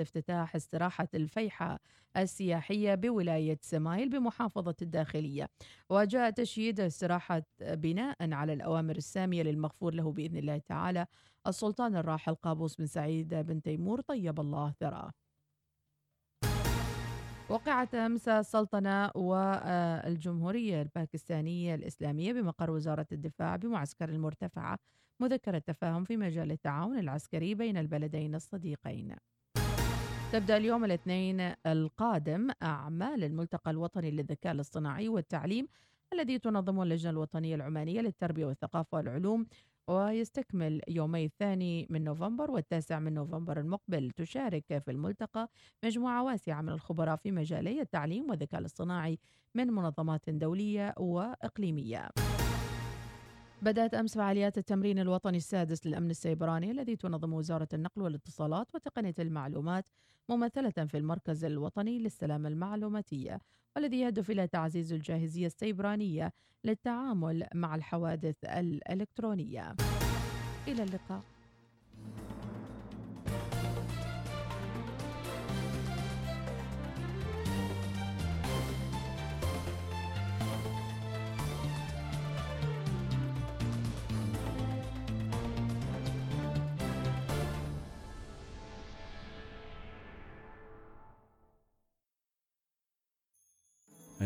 افتتاح استراحة الفيحة السياحية بولاية سمايل بمحافظة الداخلية. وجاء تشييد استراحة بناء على الأوامر السامية للمغفور له بإذن الله تعالى. السلطان الراحل قابوس بن سعيد بن تيمور طيب الله ثراه. وقعت أمس السلطنة والجمهورية الباكستانية الإسلامية بمقر وزارة الدفاع بمعسكر المرتفعة مذكرة تفاهم في مجال التعاون العسكري بين البلدين الصديقين. تبدأ اليوم الاثنين القادم أعمال الملتقى الوطني للذكاء الاصطناعي والتعليم الذي تنظمه اللجنة الوطنية العمانية للتربية والثقافة والعلوم ويستكمل يومي الثاني من نوفمبر والتاسع من نوفمبر المقبل. تشارك في الملتقى مجموعة واسعة من الخبراء في مجالي التعليم والذكاء الاصطناعي من منظمات دولية وإقليمية. بدأت أمس فعاليات التمرين الوطني السادس للأمن السيبراني الذي تنظم وزارة النقل والاتصالات وتقنية المعلومات ممثلة في المركز الوطني للسلامة المعلوماتية والذي يهدف إلى تعزيز الجاهزية السيبرانية للتعامل مع الحوادث الإلكترونية. إلى اللقاء.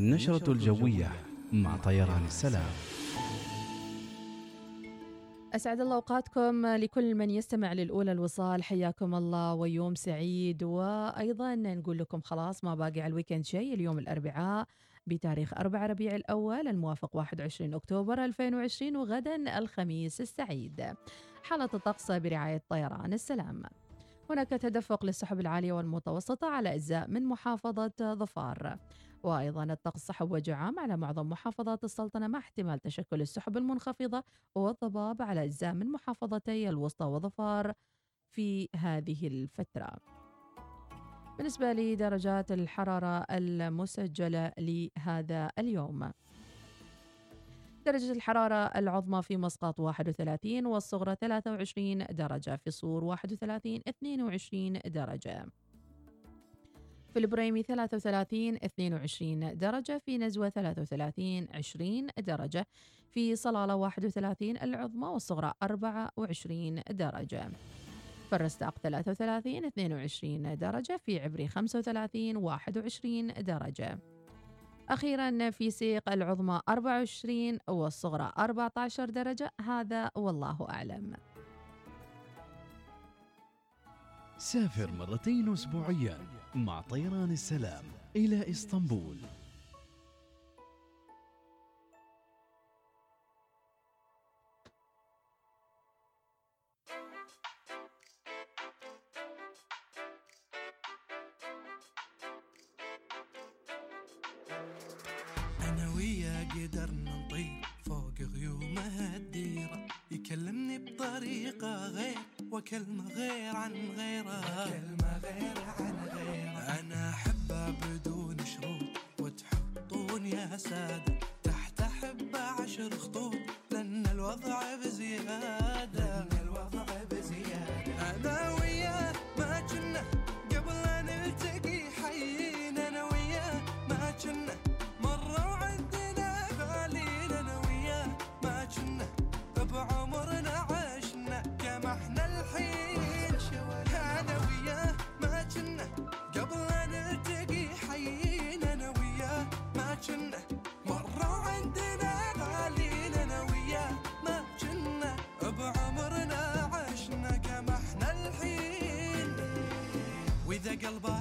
النشرة الجوية مع طيران السلام. أسعد الله أوقاتكم لكل من يستمع للأولى الوصال حياكم الله ويوم سعيد. وأيضا نقول لكم خلاص ما باقي على الويكند شيء اليوم الأربعاء بتاريخ 4 ربيع الأول الموافق 21 أكتوبر 2020 وغدا الخميس السعيد. حالة الطقس برعاية طيران السلام. هناك تدفق للسحب العالية والمتوسطة على أجزاء من محافظة ظفار. وأيضا الطقس صحب وجعام على معظم محافظات السلطنة مع احتمال تشكل السحب المنخفضة والضباب على أجزاء من محافظتي الوسطى وظفار في هذه الفترة. بالنسبة لدرجات الحرارة المسجلة لهذا اليوم. درجة الحرارة العظمى في مسقط 31 والصغرى 23 درجة في صور 31 22 درجة. في البريمي 33 22 درجة في نزوة 33 20 درجة في صلالة 31 العظمى والصغرى 24 درجة. في الرستاق 33 22 درجة في عبري 35 21 درجة. أخيرا في سيق العظمى 24 والصغرى 14 درجة هذا والله أعلم. سافر مرتين أسبوعيا. مع طيران السلام إلى إسطنبول. أنا ويا قدرنا نطير فوق غيومها الديرة يكلمني بطريقة غير وكلمة غير عن غيره كلمة غير عن غيره أنا أحبها بدون شروط وتحطون يا سادة تحت أحب عشر خطوط. لأن الوضع بزيادة لأن الوضع بزيادة. أنا وإذا قلبها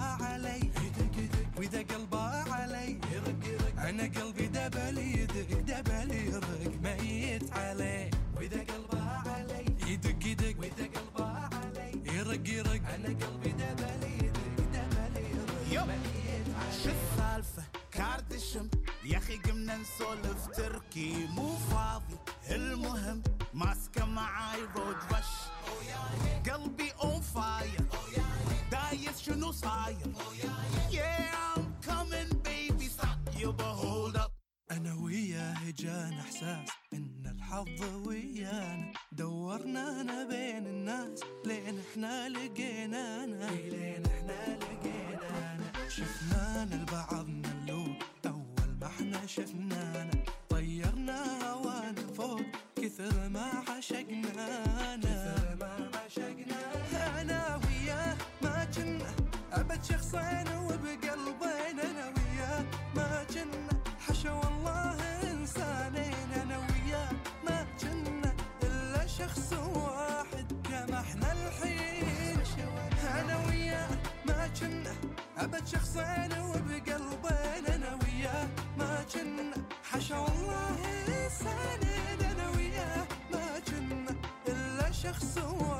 cosas شخص واحد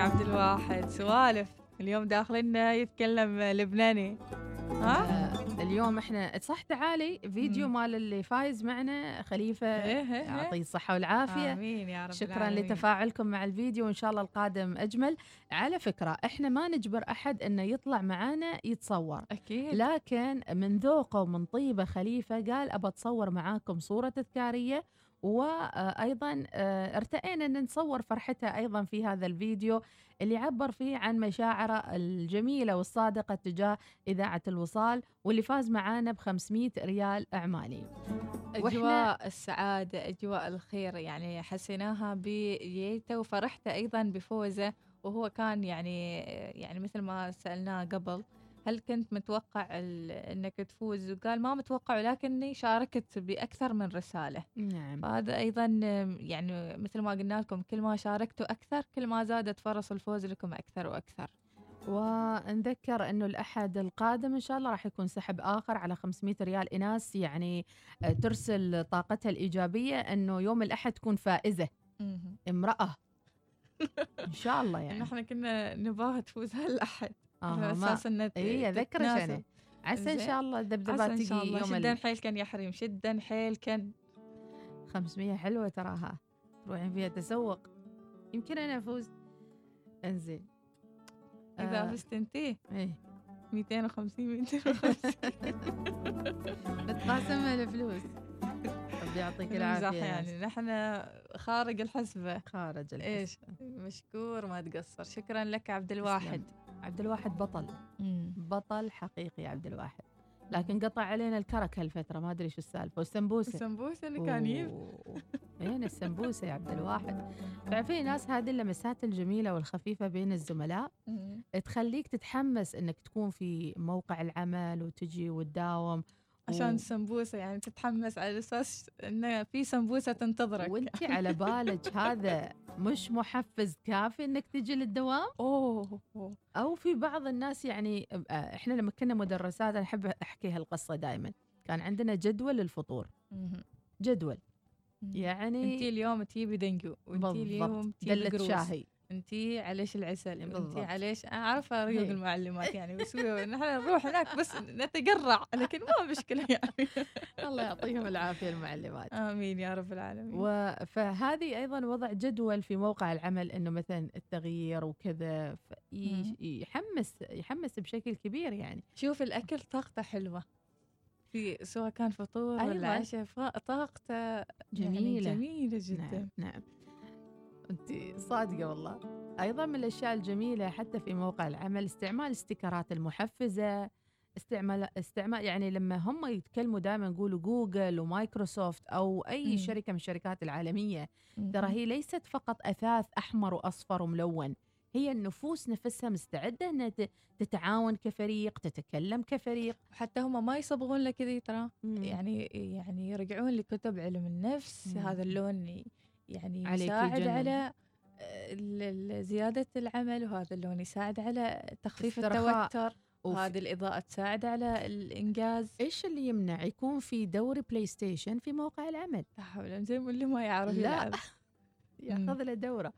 يا عبد الواحد سوالف اليوم داخلنا يتكلم لبناني ها؟ آه، اليوم إحنا صح تعالي فيديو مم. مال اللي فايز معنا خليفة إيه إيه إيه. يعطيه الصحة والعافية آمين يا رب شكرا العالمين. لتفاعلكم مع الفيديو وإن شاء الله القادم أجمل على فكرة إحنا ما نجبر أحد إنه يطلع معانا يتصور أكيد لكن من ذوقه ومن طيبة خليفة قال أبى أتصور معاكم صورة تذكارية وأيضا ارتئينا أن نصور فرحته أيضا في هذا الفيديو اللي عبر فيه عن مشاعره الجميلة والصادقة تجاه إذاعة الوصال واللي فاز معانا ب 500 ريال أعمالي. أجواء السعادة أجواء الخير يعني حسيناها بجيته وفرحته أيضا بفوزه وهو كان يعني يعني مثل ما سألناه قبل هل كنت متوقع إنك تفوز؟ وقال ما متوقع ولكني شاركت بأكثر من رسالة. نعم. فهذا أيضا يعني مثل ما قلنا لكم كل ما شاركتوا أكثر كل ما زادت فرص الفوز لكم أكثر وأكثر. ونذكر إنه الأحد القادم إن شاء الله راح يكون سحب آخر على 500 ريال إناس يعني آه، ترسل طاقتها الإيجابية إنه يوم الأحد تكون فائزة. امرأة. إن شاء الله يعني. إحنا كنا نباها تفوز هالأحد. على ما أساس انه اي. أنا عسى إن. شاء الله الذبذبات إن تجي شاء الله. يوم شدا ال حيل كان يا حريم. شدا حيل كان. 500 حلوة تراها. تروحين فيها تسوق. يمكن أنا أفوز. إنزين. إذا آه، فزت انتي إيه. 250 250 نتقاسمها الفلوس. ربي يعطيك العافية. يعني. نحن خارج الحسبة. خارج الحسبة. إيش؟ مشكور ما تقصر. شكرا لك عبد الواحد. عبد الواحد بطل. مم. بطل حقيقي عبد الواحد. لكن قطع علينا الكرك هالفترة ما أدري شو السالفة. والسمبوسة. السمبوسة اللي كان أوه. وين السمبوسة يا عبد الواحد. ففي ناس هذه اللمسات الجميلة والخفيفة بين الزملاء. تخليك تتحمس إنك تكون في موقع العمل وتجي وتداوم. عشان السمبوسة يعني تتحمس على أساس انه في سمبوسة تنتظرك. وانت على بالك هذا مش محفز كافي إنك تجي للدوام؟ أوه. أو في بعض الناس يعني إحنا لما كنا مدرسات أنا أحب أحكي هالقصة دائما كان عندنا جدول للفطور مهم. جدول. يعني انتي اليوم تجيبي دنجو وانتي اليوم تجيبي دلة شاهي. انتي عليش العسل. انتي عليش أنا عارفة ريوق هي. المعلمات يعني بس نحن نروح هناك بس نتقرع لكن ما مشكلة يعني. الله يعطيهم العافية المعلمات. آمين يا رب العالمين. و- فهذه أيضا وضع جدول في موقع العمل إنه مثلا التغيير وكذا. يحمس يحمس بشكل كبير يعني. شوف الأكل طاقته حلوة. في سواء كان فطور أيوة. ولا عشاء طاقته يعني جميلة. جميلة جدا. نعم نعم. انت صادقة والله أيضا من الأشياء الجميلة حتى في موقع العمل استعمال استيكرات المحفزة استعمال استعمال يعني لما هم يتكلموا دائما يقولوا Google و Microsoft أو أي مم. شركة من الشركات العالمية. ترى هي ليست فقط أثاث أحمر وأصفر وملون هي النفوس نفسها مستعدة إنها تتعاون كفريق تتكلم كفريق حتى هم ما يصبغون لك كذي ترى يعني يعني يرجعون لكتب علم النفس مم. هذا اللون يعني يساعد. على آه، زيادة العمل وهذا اللون يساعد على تخفيف. التوتر. وهذه الإضاءة تساعد على الإنجاز. إيش اللي يمنع يكون في دوري PlayStation في موقع العمل؟ لا حول زي اللي ما يعرف لا. ياخذ له دوره.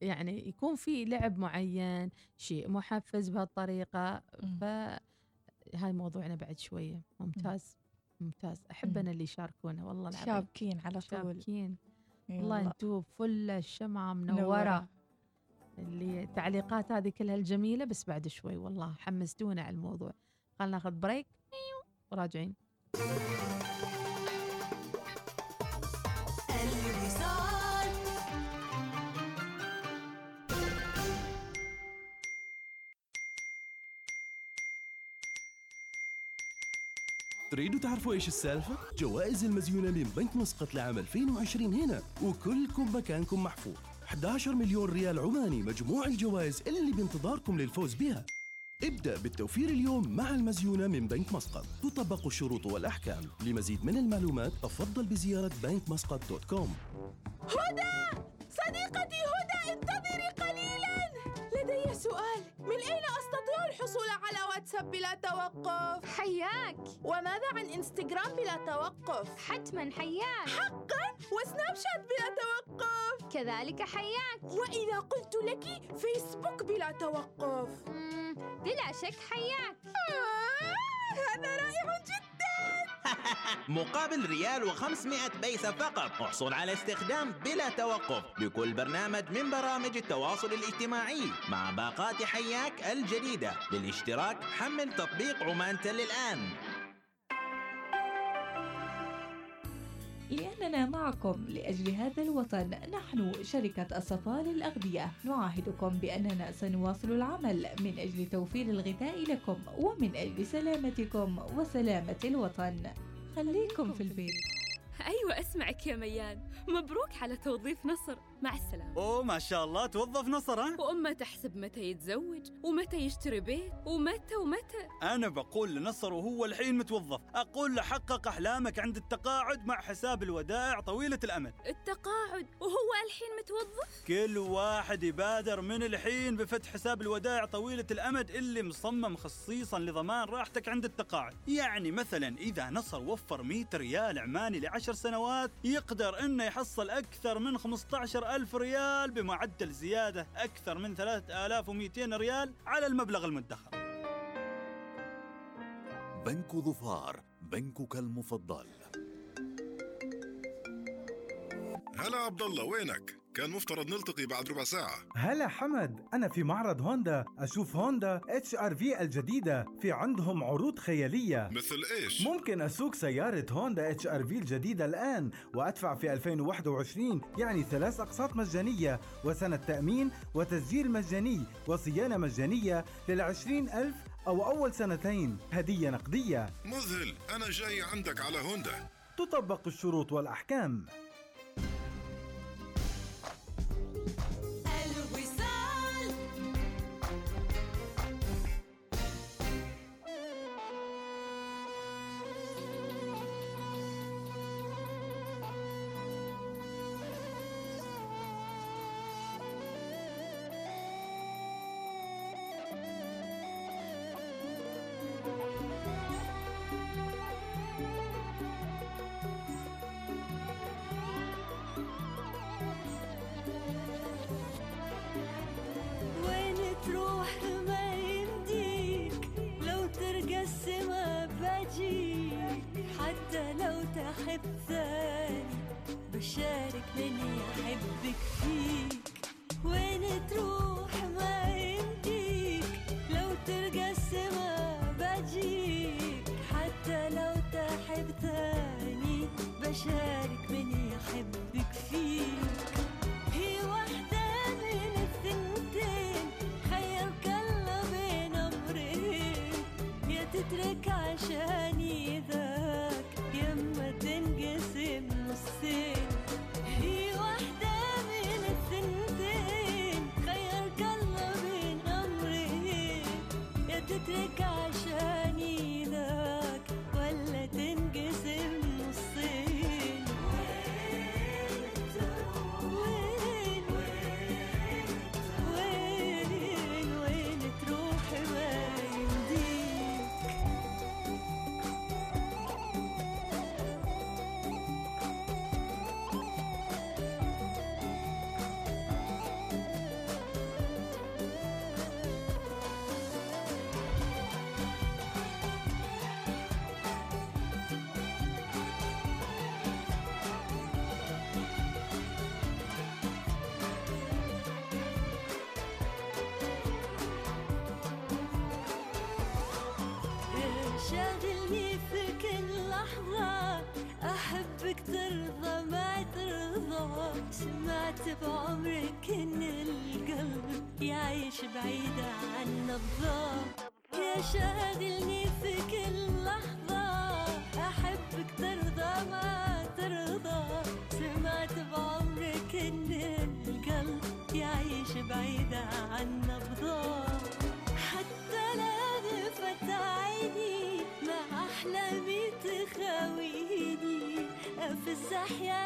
يعني يكون في لعب معين شيء محفز بهالطريقة مم. فهاي موضوعنا بعد شوية. ممتاز. ممتاز. احب مم. أنا اللي يشاركونا والله العظيم. شابكين على طول. شابكين. والله أنتم فل الشمعة منورة منورة. اللي التعليقات هذه كلها الجميلة بس بعد شوي والله حمستونا على الموضوع. خلنا ناخذ بريك وراجعين. تريدوا تعرفوا إيش السالفة؟ جوائز المزيونة من بنك مسقط لعام 2020 هنا وكلكم مكانكم محفوظ. 11 مليون ريال عماني مجموع الجوائز اللي بانتظاركم للفوز بها. ابدأ بالتوفير اليوم مع المزيونة من بنك مسقط. تطبق الشروط والأحكام. لمزيد من المعلومات تفضل بزيارة بنك مسقط dot com. صديقتي هدى انتظري قليلا! سؤال من أين أستطيع الحصول على واتساب بلا توقف؟ حياك. وماذا عن إنستغرام بلا توقف؟ حتما حياك. حقا؟ وسناب شات بلا توقف؟ كذلك حياك. وإذا قلت لك فيسبوك بلا توقف؟ بلا شك حياك. آه هذا رائع جدا. مقابل ريال وخمسمائة بيسة فقط احصل على استخدام بلا توقف لكل برنامج من برامج التواصل الاجتماعي مع باقات حياك الجديدة. للاشتراك حمل تطبيق عمان تل الآن. لأننا معكم لأجل هذا الوطن. نحن شركة الصفاء للأغذية. نعاهدكم بأننا سنواصل العمل من أجل توفير الغذاء لكم ومن أجل سلامتكم وسلامة الوطن. خليكم في البيت. أيوة أسمعك يا ميان. مبروك على توظيف نصر. مع السلامة. اوه ما شاء الله توظف نصر ها؟ وأمه تحسب متى يتزوج ومتى يشتري بيت ومتى ومتى. أنا بقول لنصر وهو الحين متوظف. أقول له حقق أحلامك عند التقاعد مع حساب الودائع طويلة الأمد. التقاعد وهو الحين متوظف؟ كل واحد يبادر من الحين بفتح حساب الودائع طويلة الأمد اللي مصمم خصيصا لضمان راحتك عند التقاعد. يعني مثلا إذا نصر وفر 100 ريال عماني لعشر سنوات يقدر إنه يحصل أكثر من 15 ألف ريال بمعدل زيادة أكثر من 3200 ريال على المبلغ المدخر بنك ظفار بنكك المفضل هلا عبد الله وينك؟ كان مفترض نلتقي بعد ربع ساعة. هلا حمد أنا في معرض هوندا. أشوف هوندا HR-V الجديدة. في عندهم عروض خيالية. مثل إيش؟ ممكن أسوق سيارة هوندا HR-V الجديدة الآن وأدفع في 2021 يعني ثلاث أقساط مجانية وسنة تأمين وتسجيل مجاني وصيانة مجانية للعشرين ألف أو أول سنتين. هدية نقدية. مذهل أنا جاي عندك على هوندا. تطبق الشروط والأحكام. أحبك ترضى ما ترضى. سمعت بعمرك إن القلب يعيش بعيد عن الظلام يا شهر زحيا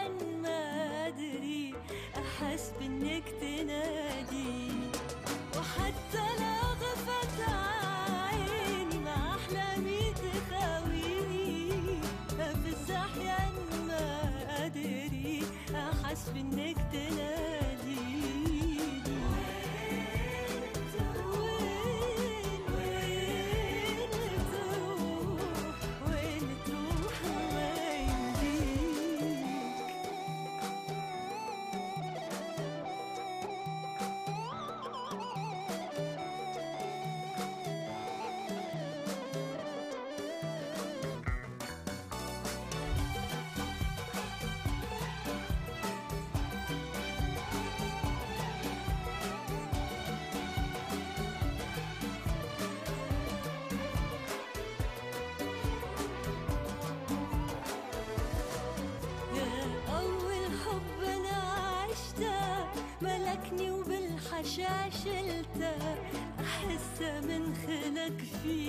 من خلق في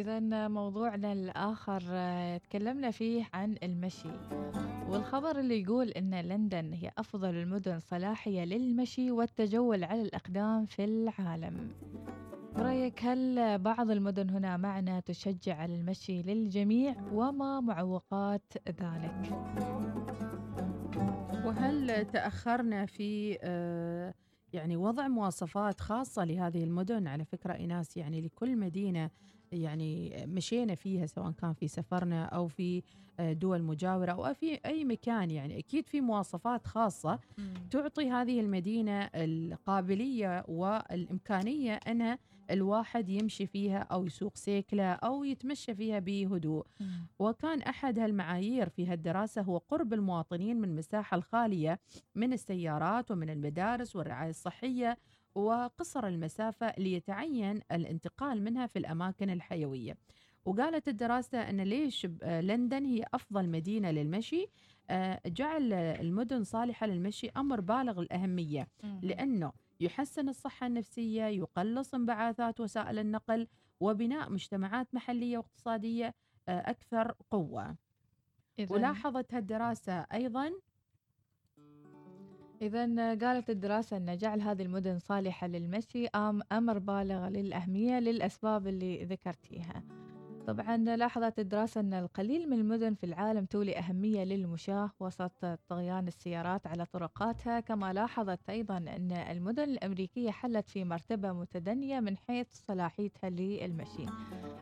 إذا موضوعنا الآخر آه، تكلمنا فيه عن المشي. والخبر اللي يقول أن لندن هي أفضل المدن صلاحية للمشي والتجول على الأقدام في العالم. برأيك هل بعض المدن هنا معنا تشجع على المشي للجميع وما معوقات ذلك؟ وهل تأخرنا في آه، يعني وضع مواصفات خاصة لهذه المدن؟ على فكرة إناس يعني لكل مدينة يعني مشينا فيها سواء كان في سفرنا أو في آه، دول مجاورة أو في أي مكان يعني. أكيد في مواصفات خاصة تعطي هذه المدينة القابلية والإمكانية أنها الواحد يمشي فيها أو يسوق سيكلة أو يتمشى فيها بهدوء. وكان أحد هالمعايير في هالدراسة هو قرب المواطنين من المساحة الخالية من السيارات ومن المدارس والرعاية الصحية وقصر المسافة ليتعين الانتقال منها في الأماكن الحيوية. وقالت الدراسة أن ليش لندن هي أفضل مدينة للمشي. آه، جعل المدن صالحة للمشي أمر بالغ الأهمية لأنه يحسن الصحة النفسية يقلص انبعاثات وسائل النقل وبناء مجتمعات محلية واقتصادية آه، أكثر قوة. إذن- ولاحظت هالدراسة أيضا إذا قالت الدراسة أن جعل هذه المدن صالحة للمشي أم أمر بالغ للأهمية للأسباب اللي ذكرتيها. طبعا لاحظت الدراسة أن القليل من المدن في العالم تولي أهمية للمشاة وسط طغيان السيارات على طرقاتها. كما لاحظت أيضا أن المدن الأمريكية حلت في مرتبة متدنية من حيث صلاحيتها للمشي.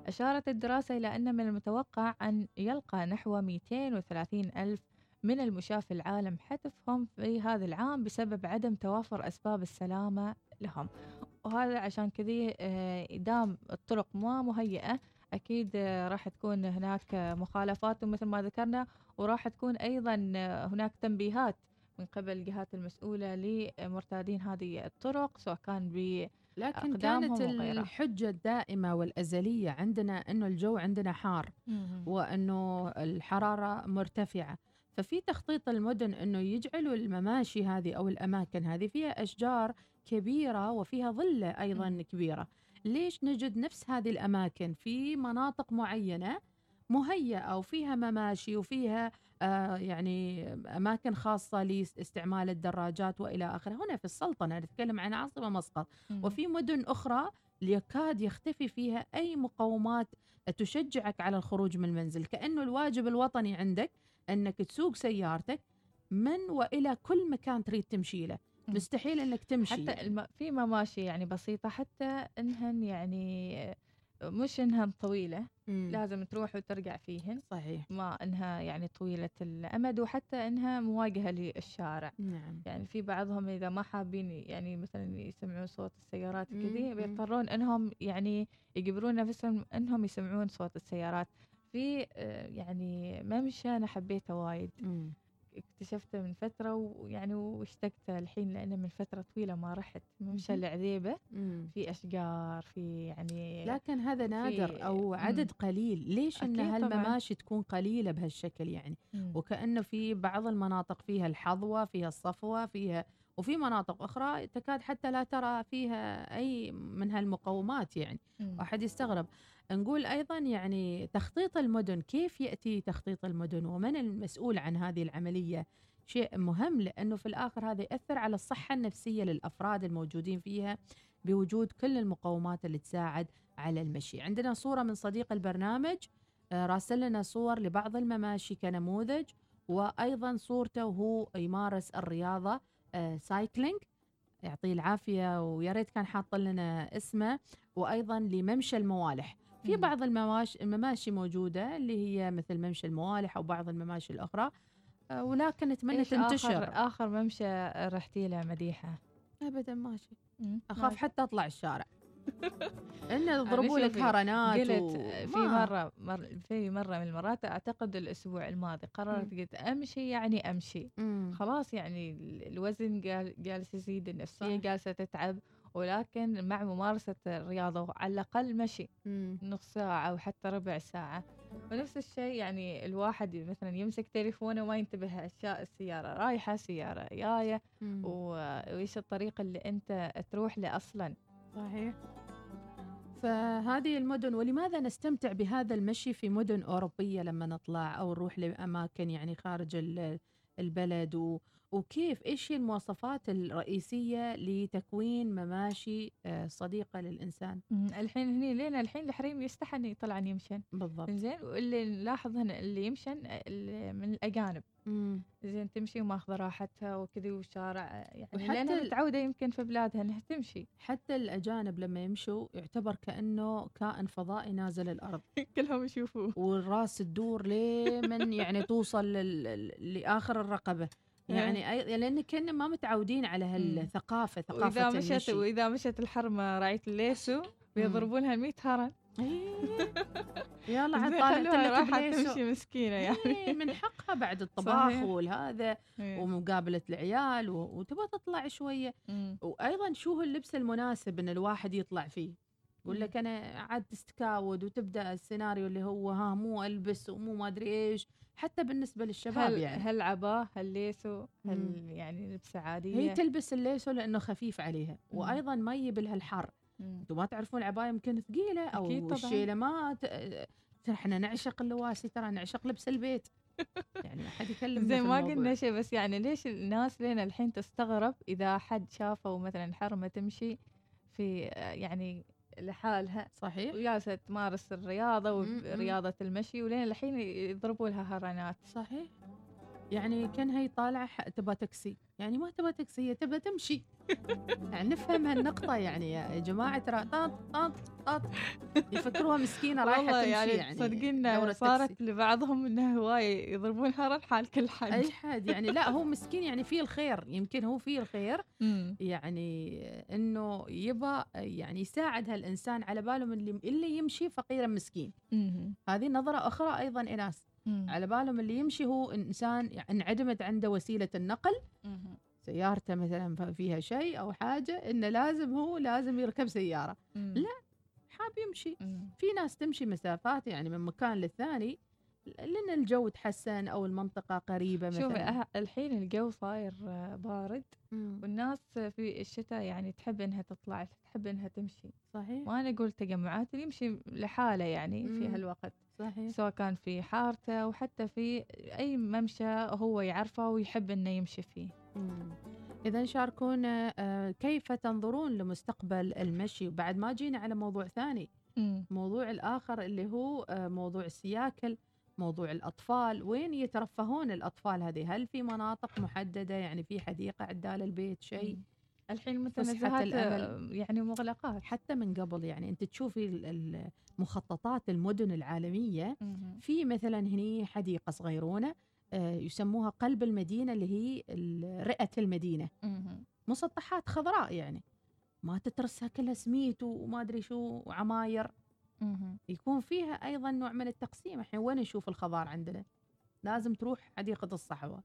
أشارت الدراسة إلى أن من المتوقع أن يلقى نحو 230 ألف من المشاة في العالم حتفهم في هذا العام بسبب عدم توافر أسباب السلامة لهم وهذا عشان كذي آه، دام الطرق ما مهيئة أكيد آه، راح تكون هناك مخالفات مثل ما ذكرنا وراح تكون أيضا آه، هناك تنبيهات من قبل الجهات المسؤولة لمرتادين هذه الطرق سواء كان ب لكن كانت وغيرها. الحجة الدائمة والأزلية عندنا أنه الجو عندنا حار. وأنه الحرارة مرتفعة ففي تخطيط المدن أنه يجعلوا المماشي هذه أو الأماكن هذه فيها أشجار كبيرة وفيها ظلة أيضا كبيرة. ليش نجد نفس هذه الأماكن؟ في مناطق معينة مهيئة وفيها مماشي وفيها آه يعني أماكن خاصة لاستعمال الدراجات وإلى آخره. هنا في السلطنة نتكلم عن عاصمة مسقط. وفي مدن أخرى يكاد يختفي فيها أي مقومات تشجعك على الخروج من المنزل كأنه الواجب الوطني عندك أنك تسوق سيارتك من وإلى كل مكان تريد تمشي له. مستحيل أنك تمشي. حتى الم... في مماشي يعني بسيطة حتى إنهن يعني مش إنها طويلة مم. لازم تروح وترجع فيهن. صحيح. ما إنها يعني طويلة الأمد وحتى إنها مواجهة للشارع. نعم. يعني في بعضهم إذا ما حابين يعني مثلا يسمعون صوت السيارات كذي. بيضطرون إنهم يعني يجبرون نفسهم إنهم يسمعون صوت السيارات. في آه، يعني ممشى أنا حبيته وايد مم. اكتشفته من فترة ويعني واشتقت الحين لأنه من فترة طويلة ما رحت ممشى. العذيبة مم. في أشجار في يعني لكن هذا نادر أو مم. عدد قليل ليش أن. هالمماشي تكون قليلة بهالشكل يعني مم. وكأنه في بعض المناطق فيها الحظوة فيها الصفوة فيها وفي مناطق أخرى تكاد حتى لا ترى فيها أي من هالمقومات يعني مم. واحد يستغرب نقول أيضا يعني تخطيط المدن كيف يأتي تخطيط المدن؟ ومن المسؤول عن هذه العملية؟ شيء مهم لأنه في الآخر هذا يأثر على الصحة النفسية للأفراد الموجودين فيها بوجود كل المقومات اللي تساعد على المشي. عندنا صورة من صديق البرنامج آه، راسل لنا صور لبعض المماشي كنموذج وأيضا صورته وهو يمارس الرياضة آه، سايكلينج. يعطيه العافية ويا ريت كان حاط لنا اسمه وأيضا لممشى الموالح. في. بعض المماشي, المماشي موجودة اللي هي مثل ممشى الموالح أو بعض المماشي الأخرى آه، ولكن نتمنى إيش تنتشر آخر آخر ممشى رحتي له مديحة أبدا ماشي. أخاف حتى أطلع الشارع أنا يضربوا لك هرنات قلت و... في مرة مر في مرة من المرات أعتقد الأسبوع الماضي قررت قلت أمشي يعني أمشي مم. خلاص يعني ال- الوزن جالس يزيد النفسية صح. جالسة تتعب ولكن مع ممارسة الرياضة على الأقل مشي مم. نص ساعة أو حتى ربع ساعة. ونفس الشيء يعني الواحد مثلا يمسك تليفونه وما ينتبه أشياء السيارة رايحة سيارة جاية وإيش الطريق اللي أنت تروح له أصلا. صحيح. فهذه المدن ولماذا نستمتع بهذا المشي في مدن أوروبية لما نطلع أو نروح لأماكن يعني خارج ال- البلد. وكيف إيش هي المواصفات الرئيسية لتكوين مماشي آه، صديقة للإنسان؟ الحين هني لين الحين الحريم يستحى إنه يطلعن يمشن بالضبط. زين واللي نلاحظ هنا اللي يمشن اللي من الأجانب. مم. زين تمشي وماخذه راحتها وكذي والشارع يعني وحتى لانها متعودة يمكن في بلادها إنها تمشي. حتى الأجانب لما يمشوا يعتبر كأنه كائن فضائي نازل الأرض. كلهم يشوفوه. والراس تدور لمن يعني توصل لل... لآخر الرقبة. يعني أي... لأن كنا ما متعودين على هالثقافة ثقافة واذا مشت المشي. وإذا مشت الحرمة راعيه الليسو بيضربونها 100 هرن يلا عاد طالعت خلوها لك راحت بليسو. تمشي مسكينة يعني إيه، من حقها بعد الطباخ. والهذا إيه. ومقابلة العيال. وتبغى تطلع شوية. وأيضا شو هو اللبس المناسب إن الواحد يطلع فيه يقول. لك أنا عاد تستكاود وتبدأ السيناريو اللي هو ها مو ألبس ومو ما أدري إيش حتى بالنسبة للشباب هل يعني هل عباه هل ليسو هل. يعني لبسة عادية هي تلبس الليسو لأنه خفيف عليها. وأيضا ما يجيب لها الحر. أنتم ما تعرفون العباية يمكن ثقيلة أو. الشيلة ما. ترى إحنا نعشق اللواسي ترى نعشق لبس البيت يعني ما حد يكلمنا زين في ما. قلنا شيء بس يعني ليش الناس لين الحين تستغرب إذا حد شافوا مثلا حرمه تمشي في يعني لحالها صحيح وجالسة تمارس الرياضة. ورياضة المشي ولين الحين يضربوا لها هرنات صحيح يعني كان هي طالعة تبغى تاكسي يعني ما تبغى تاكسي هي تبغى تمشي يعني نفهم هالنقطة يعني يا جماعة ترى طاط طاط طاط يفكروها مسكينة رايحة والله تمشي يعني, يعني, صدقينا دورة صارت تاكسي. لبعضهم إنها هواية يضربون هرن حال كل حد أي حد يعني لا هو مسكين يعني فيه الخير يمكن هو فيه الخير. يعني إنه يبى يعني يساعد هالإنسان على باله من اللي, اللي يمشي فقيرا مسكين. هذه نظرة أخرى أيضا اناس مم. على بالهم اللي يمشي هو إنسان انعدمت عنده وسيلة النقل مم. سيارته مثلا فيها شيء أو حاجة إنه لازم هو لازم يركب سيارة مم. لا حاب يمشي مم. في ناس تمشي مسافات يعني من مكان للثاني لأن الجو تحسن أو المنطقة قريبة شوفي مثلا أه- الحين الجو صاير آه، بارد مم. والناس في الشتاء يعني تحب إنها تطلع تحب إنها تمشي صحيح ما نقول تجمعات اللي يمشي لحاله يعني في مم. هالوقت صحيح. سواء كان في حارته وحتى في أي ممشى هو يعرفه ويحب إنه يمشي فيه. إذا شاركونا آه، كيف تنظرون لمستقبل المشي؟ وبعد ما جينا على موضوع ثاني. موضوع الآخر اللي هو آه، موضوع السياكل موضوع الأطفال. وين يترفهون الأطفال هذه؟ هل في مناطق محددة؟ يعني في حديقة عدال البيت شيء؟ مم. الحين فسحة متنزهات الأمل. آه، يعني مغلقات حتى من قبل يعني أنت تشوفي مخططات المدن العالمية مهم. في مثلا هني حديقة صغيرونة آه، يسموها قلب المدينة اللي هي ال- رئة المدينة مهم. مسطحات خضراء يعني ما تترسها كلها سميت وما أدري شو وعماير. يكون فيها أيضا نوع من التقسيم إحنا وين نشوف الخضار عندنا لازم تروح حديقة الصحوه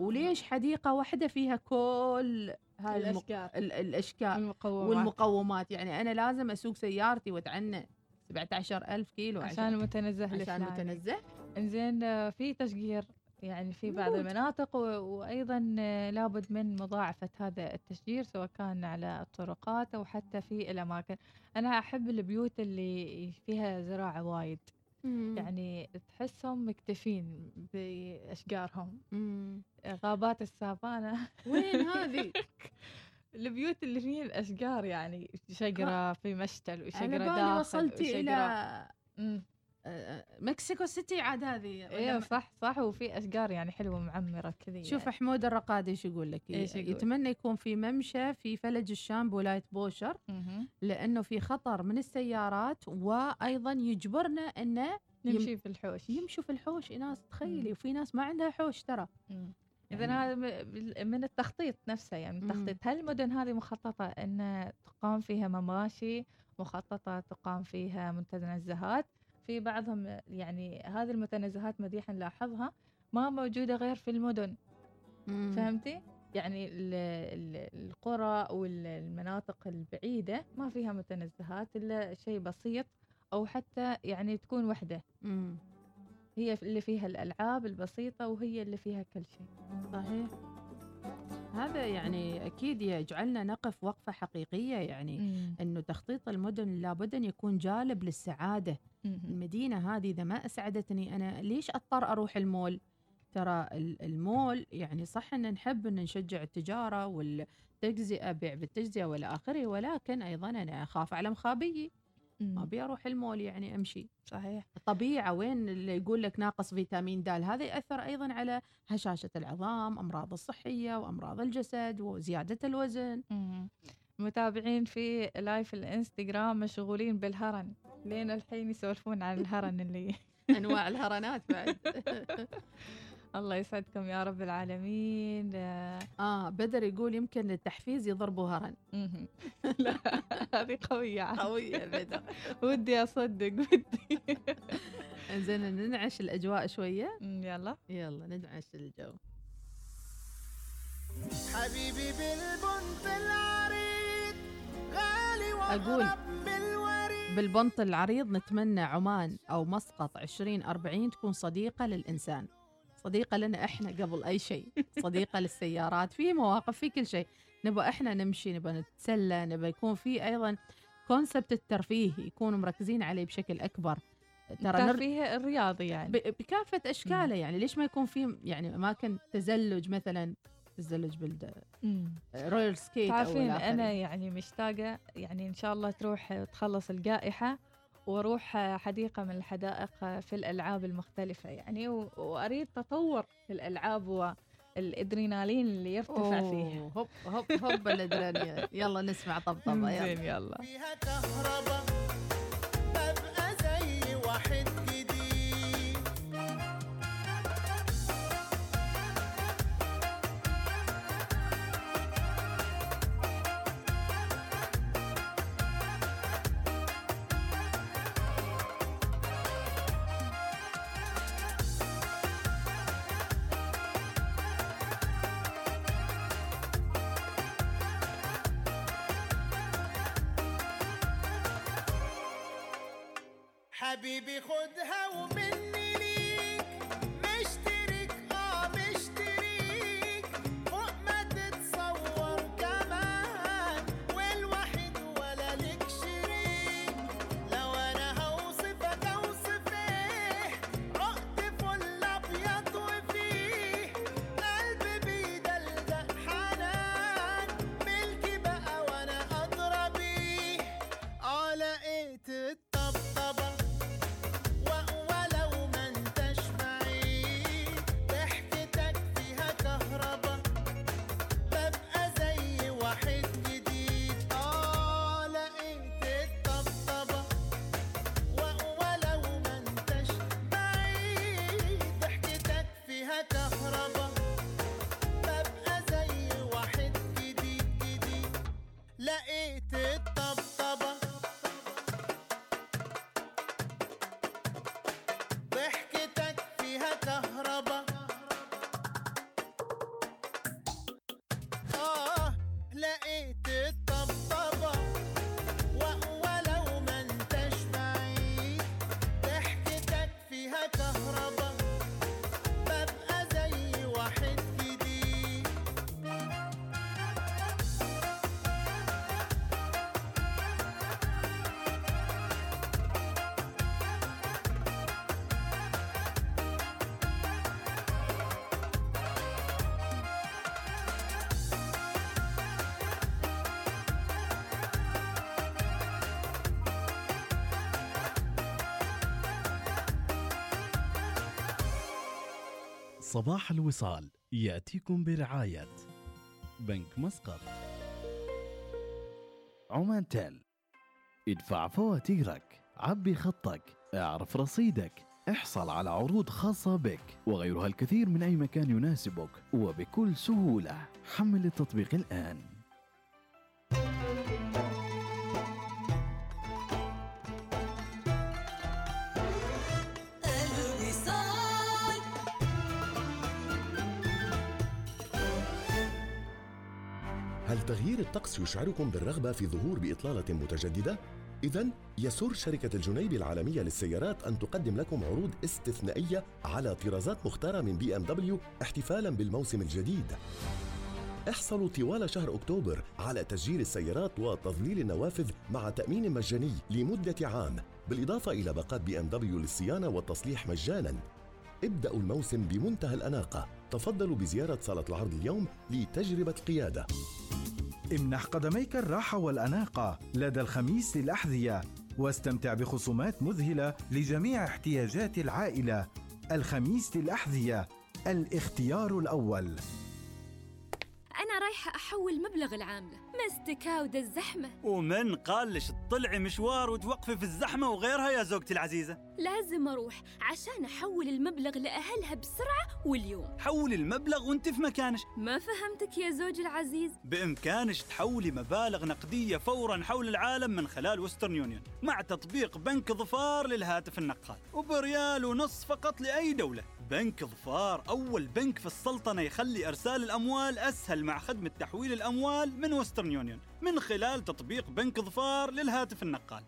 وليش حديقة واحدة فيها كل هاي المق- الأشجار. ال- الاشكال والمقومات. والمقومات يعني أنا لازم أسوق سيارتي وأتعنى 17000 كيلو عشان متنزه عشان الفلاني. متنزه إنزين آه، في تشجير يعني في بعض موجود. المناطق وأيضا لابد من مضاعفة هذا التشجير سواء كان على الطرقات أو حتى في الأماكن أنا أحب البيوت اللي فيها زراعة وايد يعني تحسهم مكتفين بأشجارهم. غابات السافانا. وين هذه؟ البيوت اللي فيها الأشجار يعني شجرة في مشتل بالي داخل وصلتي وشجرة- مم. آه، مكسيكو سيتي عاد هذه أيوه صح صح وفي أشجار يعني حلوة معمره كذي شوف يعني. حمود الرقادي إيش يقول لك؟ إيش يقول؟ يتمنى يكون في ممشى في فلج الشام بولاية بوشر. لأنه في خطر من السيارات وأيضا يجبرنا إنه نمشي في الحوش. يمشوا في الحوش. ناس تخيلي وفي ناس ما عندها حوش ترى. اذا هذا من التخطيط نفسه يعني من التخطيط. هل المدن هذه مخططة ان تقام فيها مماشي مخططة تقام فيها متنزهات في بعضهم يعني هذه المتنزهات مديحة نلاحظها ما موجودة غير في المدن. مم. فهمتي؟ يعني ال- ال- القرى والمناطق البعيدة ما فيها متنزهات إلا شيء بسيط أو حتى يعني تكون وحدة. مم. هي اللي فيها الألعاب البسيطة وهي اللي فيها كل شيء. صحيح. هذا يعني أكيد يجعلنا نقف وقفة حقيقية يعني مم. إنه تخطيط المدن لابد أن يكون جالب للسعادة. المدينة هذه إذا ما أسعدتني أنا ليش أضطر أروح المول ترى ال- المول يعني صح أن نحب أن نشجع التجارة والتجزئة بيع بالتجزئة والى آخره ولكن أيضا أنا أخاف على مخابيي ما أبي أروح المول يعني أمشي. صحيح. الطبيعة وين اللي يقول لك ناقص فيتامين د هذا يأثر أيضا على هشاشة العظام أمراض الصحية وأمراض الجسد وزيادة الوزن. مم. متابعين في لايف الإنستغرام مشغولين بالهرن. لين الحين يسولفون عن الهرن اللي أنواع الهرنات بعد. الله يسعدكم يا رب العالمين. آه، آه بدر يقول يمكن التحفيز يضربوا هرن. لا هذه قوية. قوية بدر. ودي أصدق ودي. زين ننعش الأجواء شوية. يلا. يلا ندعش الجو. حبيبي بالبنت العريض غالي أقول بالبنط العريض نتمنى عمان أو مسقط 2040 تكون صديقة للإنسان. صديقة لنا إحنا قبل أي شيء. صديقة للسيارات في مواقف في كل شيء. نبغى إحنا نمشي نبغى نتسلى نبغى يكون في أيضا concept الترفيه يكونوا مركزين عليه بشكل أكبر. ترى نر... الترفيه الرياضي يعني. ب- بكافة أشكاله يعني. ليش ما يكون في يعني أماكن تزلج مثلا تزلج بال. roller skate تعرفين. أنا يعني مشتاقة يعني إن شاء الله تروح تخلص الجائحة وأروح حديقة من الحدائق في الألعاب المختلفة يعني و- وأريد تطور في الألعاب والإدرينالين اللي يرتفع فيها. أوه، هوب هوب هوب الأدرينالين. يلا نسمع طبطبة يلا زين يلا. فيها صباح الوصال يأتيكم برعاية بنك مسقط. عمان تيل. ادفع فواتيرك عبي خطك اعرف رصيدك احصل على عروض خاصة بك وغيرها الكثير من أي مكان يناسبك وبكل سهولة. حمل التطبيق الآن. تغيير الطقس يشعركم بالرغبة في ظهور بإطلالة متجددة؟ إذا يسر شركة الجنيب العالمية للسيارات أن تقدم لكم عروض استثنائية على طرازات مختارة من BMW احتفالا بالموسم الجديد. احصلوا طوال شهر أكتوبر على تسجيل السيارات وتظليل النوافذ مع تأمين مجاني لمدة عام، بالإضافة إلى باقات BMW للصيانة والتصليح مجانا. ابدأوا الموسم بمنتهى الأناقة تفضلوا بزيارة صالة العرض اليوم لتجربة قيادة امنح قدميك الراحة والأناقة لدى الخميس للأحذية واستمتع بخصومات مذهلة لجميع احتياجات العائلة. الخميس للأحذية الاختيار الأول. أنا رايحة أحول مبلغ العاملة. مستكاودة الزحمة؟ ومن قال لش تطلعي مشوار وتوقفي في الزحمة وغيرها يا زوجتي العزيزة؟ لازم أروح عشان أحول المبلغ لأهلها بسرعة واليوم. حولي المبلغ وانت في مكانش. ما فهمتك يا زوجي العزيز. بإمكانش تحولي مبالغ نقدية فورا حول العالم من خلال وسترن يونيون مع تطبيق بنك ظفار للهاتف النقال وبريال ونص فقط لأي دولة. بنك ظفار أول بنك في السلطنة يخلي إرسال الأموال أسهل مع خدمة تحويل الأموال من وسترن يونيون من خلال تطبيق بنك ظفار للهاتف النقال.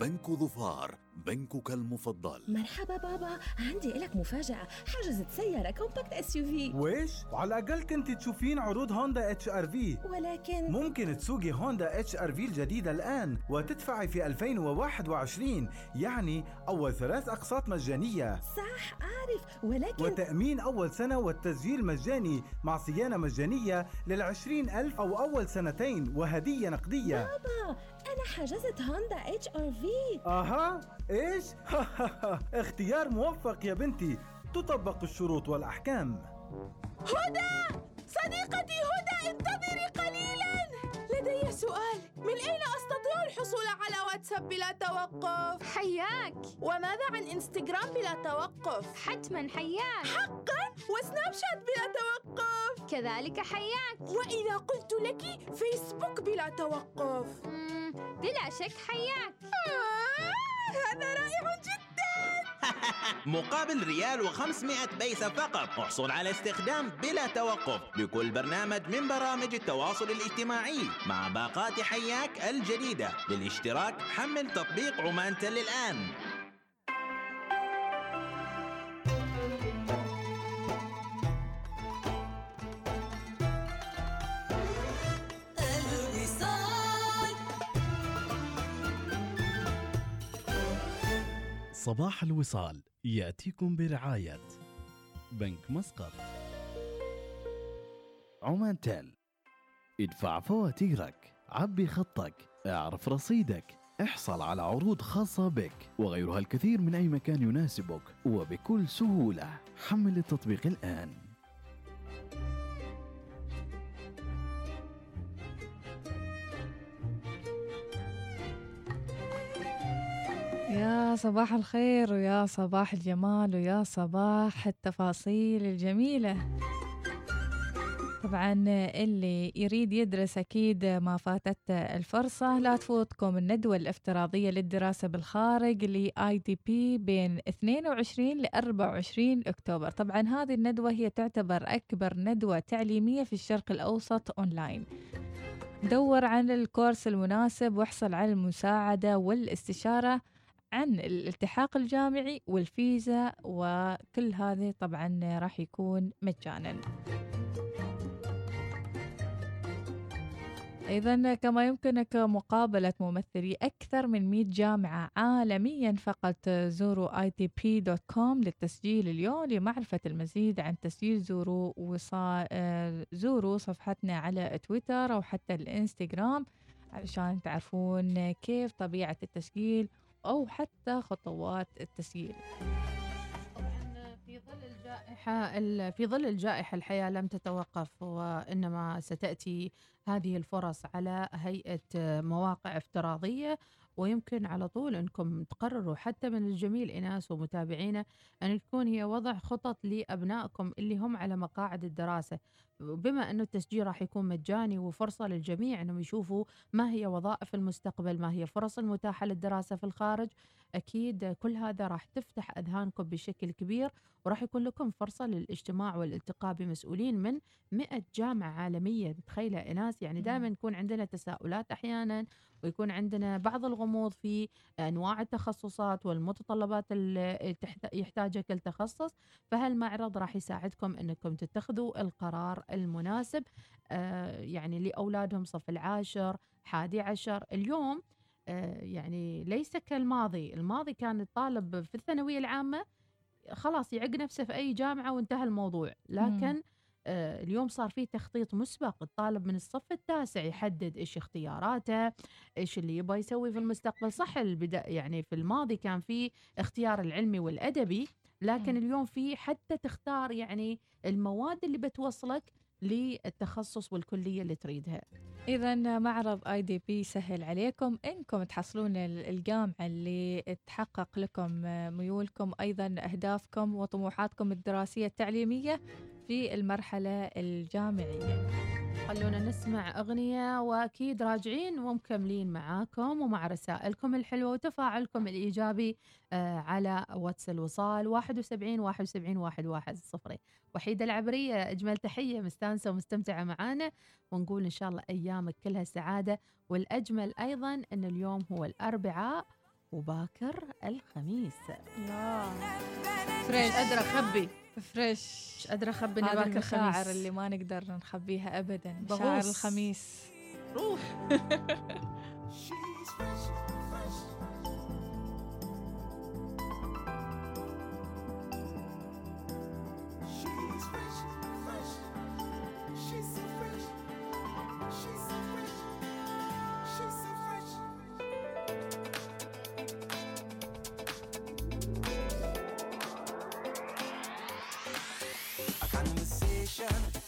بنك ظفار بنكك المفضل. مرحبا بابا عندي لك مفاجأة. حجزت سيارة compact SUV. ويش؟ وعلى الأقل كنت تشوفين عروض هوندا HR-V. ولكن ممكن تسوقي هوندا HR-V الجديدة الآن وتدفعي في 2021 يعني أول ثلاث أقساط مجانية. صح أعرف. ولكن وتأمين أول سنة والتسجيل مجاني مع صيانة مجانية للعشرين ألف أو أول سنتين وهدية نقدية. بابا أنا حجزت هوندا HR-V أها؟ إيش؟ اختيار موفق يا بنتي. تطبق الشروط والأحكام. هدى! صديقتي هدى انتظري قليلا! لدي سؤال. من أين أستطيع الحصول على واتساب بلا توقف؟ حياك. وماذا عن إنستغرام بلا توقف؟ حتما حياك. حقا؟ وسناب شات بلا توقف. كذلك حياك. وإذا قلت لك فيسبوك بلا توقف. بلا شك حياك. آه، هذا رائع جدا. مقابل ريال و500 بيسة فقط. احصل على استخدام بلا توقف لكل برنامج من برامج التواصل الاجتماعي مع باقات حياك الجديدة. للاشتراك حمل تطبيق عمان تل الآن. صباح الوصال يأتيكم برعاية بنك مسقط. عمان تيل. ادفع فواتيرك عبي خطك اعرف رصيدك احصل على عروض خاصة بك وغيرها الكثير من أي مكان يناسبك وبكل سهولة. حمل التطبيق الآن. يا صباح الخير ويا صباح الجمال ويا صباح التفاصيل الجميلة. طبعا اللي يريد يدرس أكيد ما فاتت الفرصة. لا تفوتكم الندوة الافتراضية للدراسة بالخارج ل IDP بين 22 ل 24 أكتوبر. طبعا هذه الندوة هي تعتبر أكبر ندوة تعليمية في الشرق الأوسط أونلاين. دور عن الكورس المناسب واحصل على المساعدة والاستشارة عن الالتحاق الجامعي والفيزا وكل هذه طبعا راح يكون مجانا. أيضا كما يمكنك مقابلة ممثلي أكثر من 100 جامعة عالميا فقط زوروا itp.com للتسجيل اليوم لمعرفة المزيد عن تسجيل زوروا وصا... آه، زوروا صفحتنا على تويتر أو حتى الإنستغرام علشان تعرفون كيف طبيعة التسجيل أو حتى خطوات التسجيل. في ظل الجائحة ال- في ظل الجائحة الحياة لم تتوقف وإنما ستأتي هذه الفرص على هيئة مواقع افتراضية ويمكن على طول أنكم تقرروا حتى من الجميل إناس ومتابعينا أن تكون هي وضع خطط لأبنائكم اللي هم على مقاعد الدراسة. بما أنه التسجيل راح يكون مجاني وفرصة للجميع أنهم يشوفوا ما هي وظائف المستقبل ما هي فرص المتاحة للدراسة في الخارج أكيد كل هذا راح تفتح أذهانكم بشكل كبير وراح يكون لكم فرصة للاجتماع والالتقاء بمسؤولين من 100 جامعة عالمية. تخيلة إناس يعني دائما يكون عندنا تساؤلات أحيانا ويكون عندنا بعض الغموض في أنواع التخصصات والمتطلبات اللي يحتاجها كل تخصص فهالمعرض راح يساعدكم أنكم تتخذوا القرار المناسب؟ آه، يعني لأولادهم صف العاشر حادي عشر. اليوم آه، يعني ليس كالماضي. الماضي كان الطالب في الثانوية العامة خلاص يعق نفسه في أي جامعة وانتهى الموضوع. لكن آه، اليوم صار في تخطيط مسبق الطالب من الصف التاسع يحدد إيش اختياراته إيش اللي يبغى يسوي في المستقبل. صح البدا يعني في الماضي كان في اختيار العلمي والأدبي لكن اليوم في حتى تختار يعني المواد اللي بتوصلك للتخصص والكلية اللي تريدها. إذا معرض آي دي بي سهل عليكم إنكم تحصلون ال- الجامعة اللي تحقق لكم ميولكم أيضا أهدافكم وطموحاتكم الدراسية التعليمية. في المرحلة الجامعية. خلونا نسمع أغنية وأكيد راجعين ومكملين معاكم ومع رسائلكم الحلوة وتفاعلكم الإيجابي آه، على واتس الوصال 71 71 110 وحيدة العبرية أجمل تحية مستانسة ومستمتعة معانا. ونقول إن شاء الله أيامك كلها سعادة. والأجمل أيضا أن اليوم هو الأربعاء وباكر الخميس. فريش قادرة أخبي. فريش مش قادرة أخبي باكر المشاعر اللي ما نقدر نخبيها أبدا. بغوص. مشاعر الخميس. روح. passion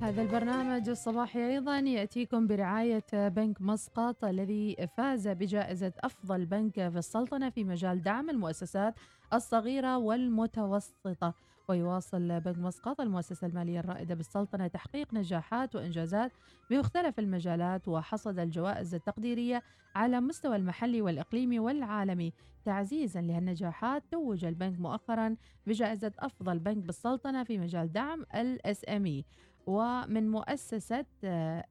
هذا البرنامج الصباحي أيضا يأتيكم برعاية بنك مسقط الذي فاز بجائزة أفضل بنك في السلطنة في مجال دعم المؤسسات الصغيرة والمتوسطة. ويواصل بنك مسقط المؤسسة المالية الرائدة بالسلطنة تحقيق نجاحات وإنجازات بمختلف المجالات وحصد الجوائز التقديرية على مستوى المحلي والإقليمي والعالمي. تعزيزا لهالنجاحات توج البنك مؤخرا بجائزة أفضل بنك بالسلطنة في مجال دعم الاس إم ومن مؤسسة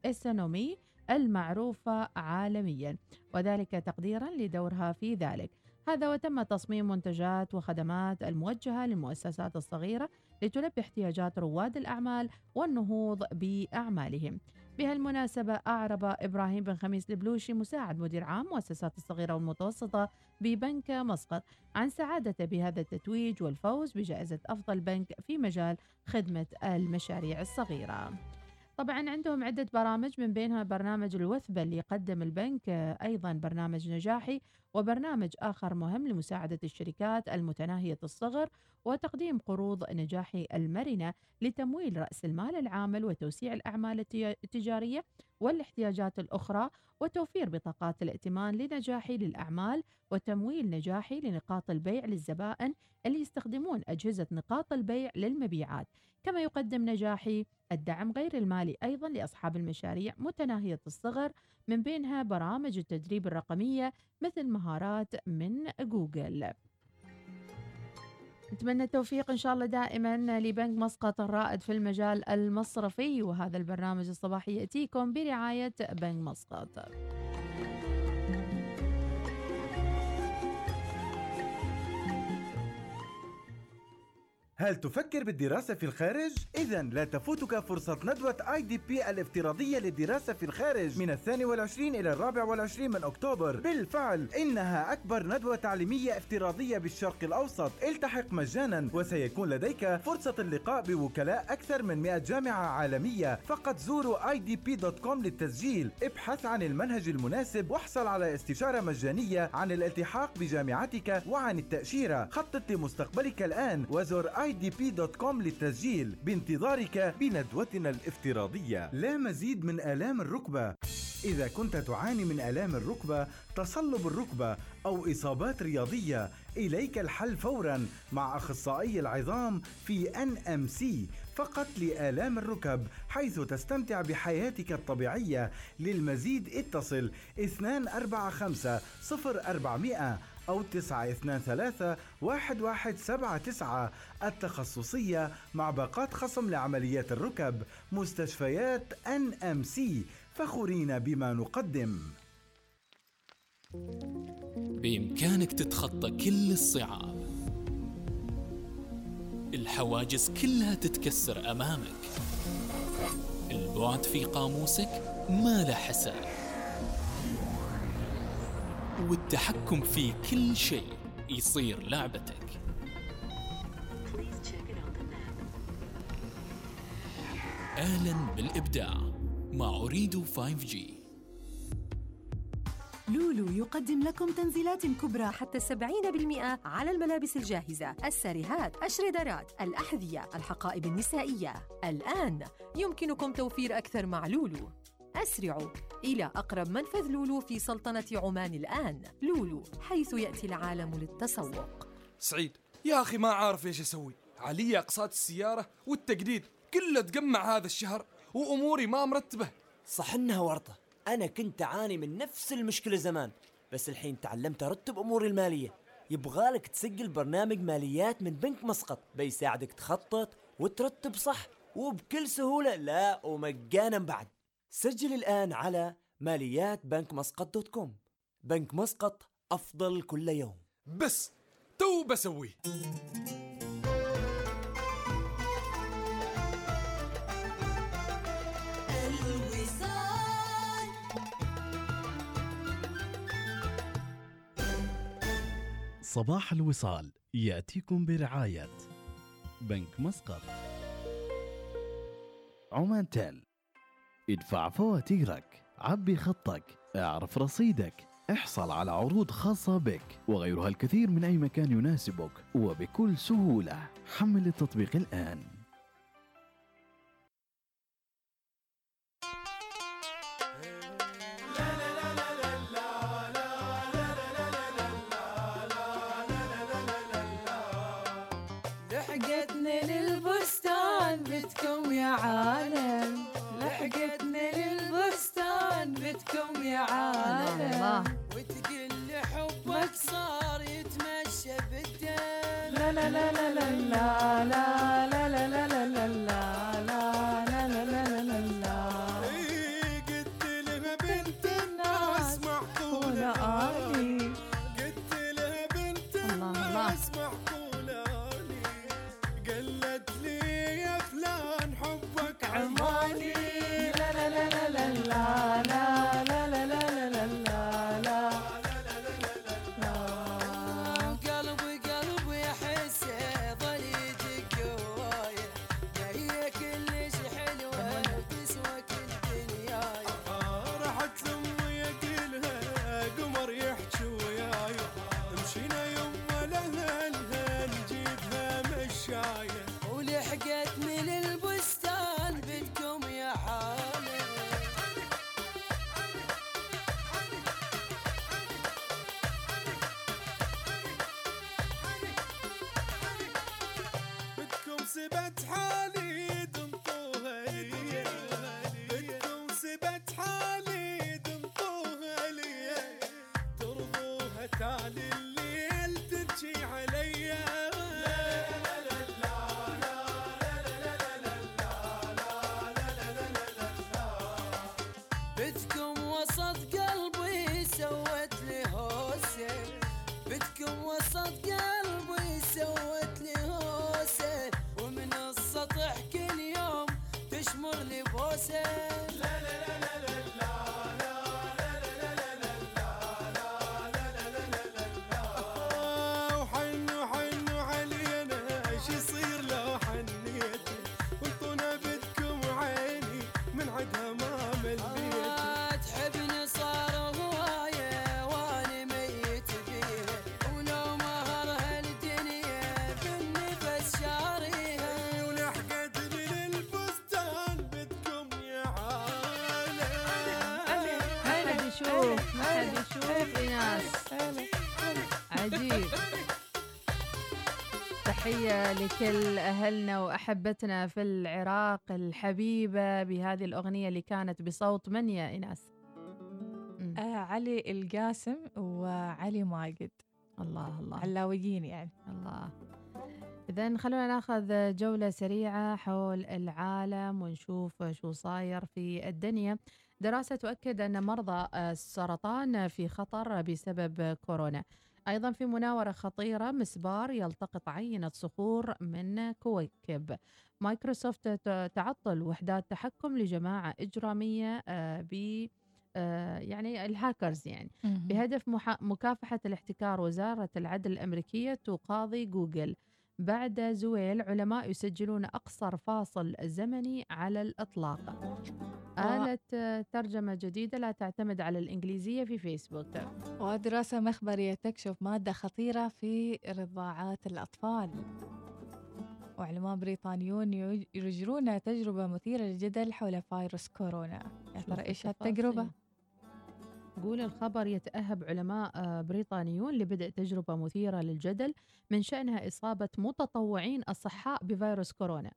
اسنومي المعروفة عالميا وذلك تقديرا لدورها في ذلك. هذا وتم تصميم منتجات وخدمات الموجهة للمؤسسات الصغيرة لتلبي احتياجات رواد الأعمال والنهوض بأعمالهم. بهالمناسبة أعرب إبراهيم بن خميس البلوشي مساعد مدير عام مؤسسات الصغيرة والمتوسطة ببنك مسقط عن سعادته بهذا التتويج والفوز بجائزة أفضل بنك في مجال خدمة المشاريع الصغيرة. طبعا عندهم عدة برامج من بينها برنامج الوثبة اللي يقدم البنك أيضا برنامج نجاحي وبرنامج آخر مهم لمساعدة الشركات المتناهية الصغر وتقديم قروض نجاحي المرنة لتمويل رأس المال العامل وتوسيع الأعمال التجارية والاحتياجات الأخرى وتوفير بطاقات الائتمان لنجاحي للأعمال وتمويل نجاحي لنقاط البيع للزبائن اللي يستخدمون أجهزة نقاط البيع للمبيعات. كما يقدم نجاحي الدعم غير المالي أيضا لأصحاب المشاريع متناهية الصغر من بينها برامج التدريب الرقمية مثل مهارات من جوجل. نتمنى التوفيق إن شاء الله دائما لبنك مسقط الرائد في المجال المصرفي وهذا البرنامج الصباحي يأتيكم برعاية بنك مسقط. هل تفكر بالدراسة في الخارج؟ إذا لا تفوتك فرصة ندوة اي دي بي الافتراضية للدراسة في الخارج من الثاني والعشرين إلى الرابع والعشرين من أكتوبر. بالفعل إنها أكبر ندوة تعليمية افتراضية بالشرق الأوسط. التحق مجانا وسيكون لديك فرصة اللقاء بوكلاء أكثر من 100 جامعة عالمية. فقط زوروا idp.com للتسجيل. ابحث عن المنهج المناسب واحصل على استشارة مجانية عن الالتحاق بجامعتك وعن التأشيرة. خطط لمستقبلك الآن وزر idp.com للتسجيل بانتظارك بندوتنا الافتراضية. لا مزيد من آلام الركبة. إذا كنت تعاني من آلام الركبة، تصلب الركبة أو إصابات رياضية، إليك الحل فورا مع أخصائي العظام في NMC فقط لآلام الركب حيث تستمتع بحياتك الطبيعية. للمزيد اتصل 245 0400 أو 923 1179 التخصصية مع باقات خصم لعمليات الركب مستشفيات NMC فخورين بما نقدم. بإمكانك تتخطى كل الصعاب. الحواجز كلها تتكسر أمامك. البعد في قاموسك ما له حساب. والتحكم في كل شيء يصير لعبتك أهلا بالإبداع مع أريد 5G لولو يقدم لكم تنزيلات كبرى حتى 70% على الملابس الجاهزة، الساريهات، الشريدرات، الأحذية، الحقائب النسائية. الآن يمكنكم توفير أكثر مع لولو. أسرعوا إلى أقرب منفذ لولو في سلطنة عمان الآن. لولو حيث يأتي العالم للتسوق. سعيد يا أخي ما عارف إيش أسوي. علي أقساط السيارة والتجديد كله تجمع هذا الشهر وأموري ما مرتبة. صح إنها ورطة. أنا كنت أعاني من نفس المشكلة زمان بس الحين تعلمت أرتب أموري المالية. يبغالك تسجل برنامج ماليات من بنك مسقط بيساعدك تخطط وترتب صح وبكل سهولة لا ومجانا بعد. سجل الآن على ماليات بنك مسقط دوت كوم. بنك مسقط أفضل كل يوم. بس تو بسويه الوصال. صباح الوصال يأتيكم برعاية بنك مسقط عمان تيل. ادفع فواتيرك عبي خطك اعرف رصيدك احصل على عروض خاصة بك وغيرها الكثير من أي مكان يناسبك وبكل سهولة. حمل التطبيق الآن. لحقتني للبستان بتكم يا عالم. بكم يا آه، عالم. وتقل حبك صار يتمشى بالدم. لا لا لا لا لا لا, لا. سبت عجيب. تحية لكل أهلنا وأحبتنا في العراق الحبيبة بهذه الأغنية اللي كانت بصوت من يا إيناس آه علي القاسم وعلي ماجد. الله الله. علاويين يعني. الله. إذا خلونا ناخذ جولة سريعة حول العالم ونشوف شو صاير في الدنيا. دراسة تؤكد أن مرضى السرطان في خطر بسبب كورونا. أيضا في مناورة خطيرة مسبار يلتقط عينة صخور من كويكب. مايكروسوفت تعطل وحدات تحكم لجماعة إجرامية آه، ب آه، يعني الهاكرز يعني. بهدف مكافحة الاحتكار وزارة العدل الأمريكية تقاضي جوجل. بعد زويل علماء يسجلون أقصر فاصل زمني على الإطلاق. آلة ترجمة جديدة لا تعتمد على الإنجليزية في فيسبوك. ودراسة مخبرية تكشف مادة خطيرة في رضاعات الأطفال. وعلماء بريطانيون يج- يجرون تجربة مثيرة للجدل حول فيروس كورونا. يا ترى إيش هالتجربة؟ قول الخبر يتأهب علماء آه، بريطانيون لبدء تجربة مثيرة للجدل من شأنها إصابة متطوعين أصحاء بفيروس كورونا.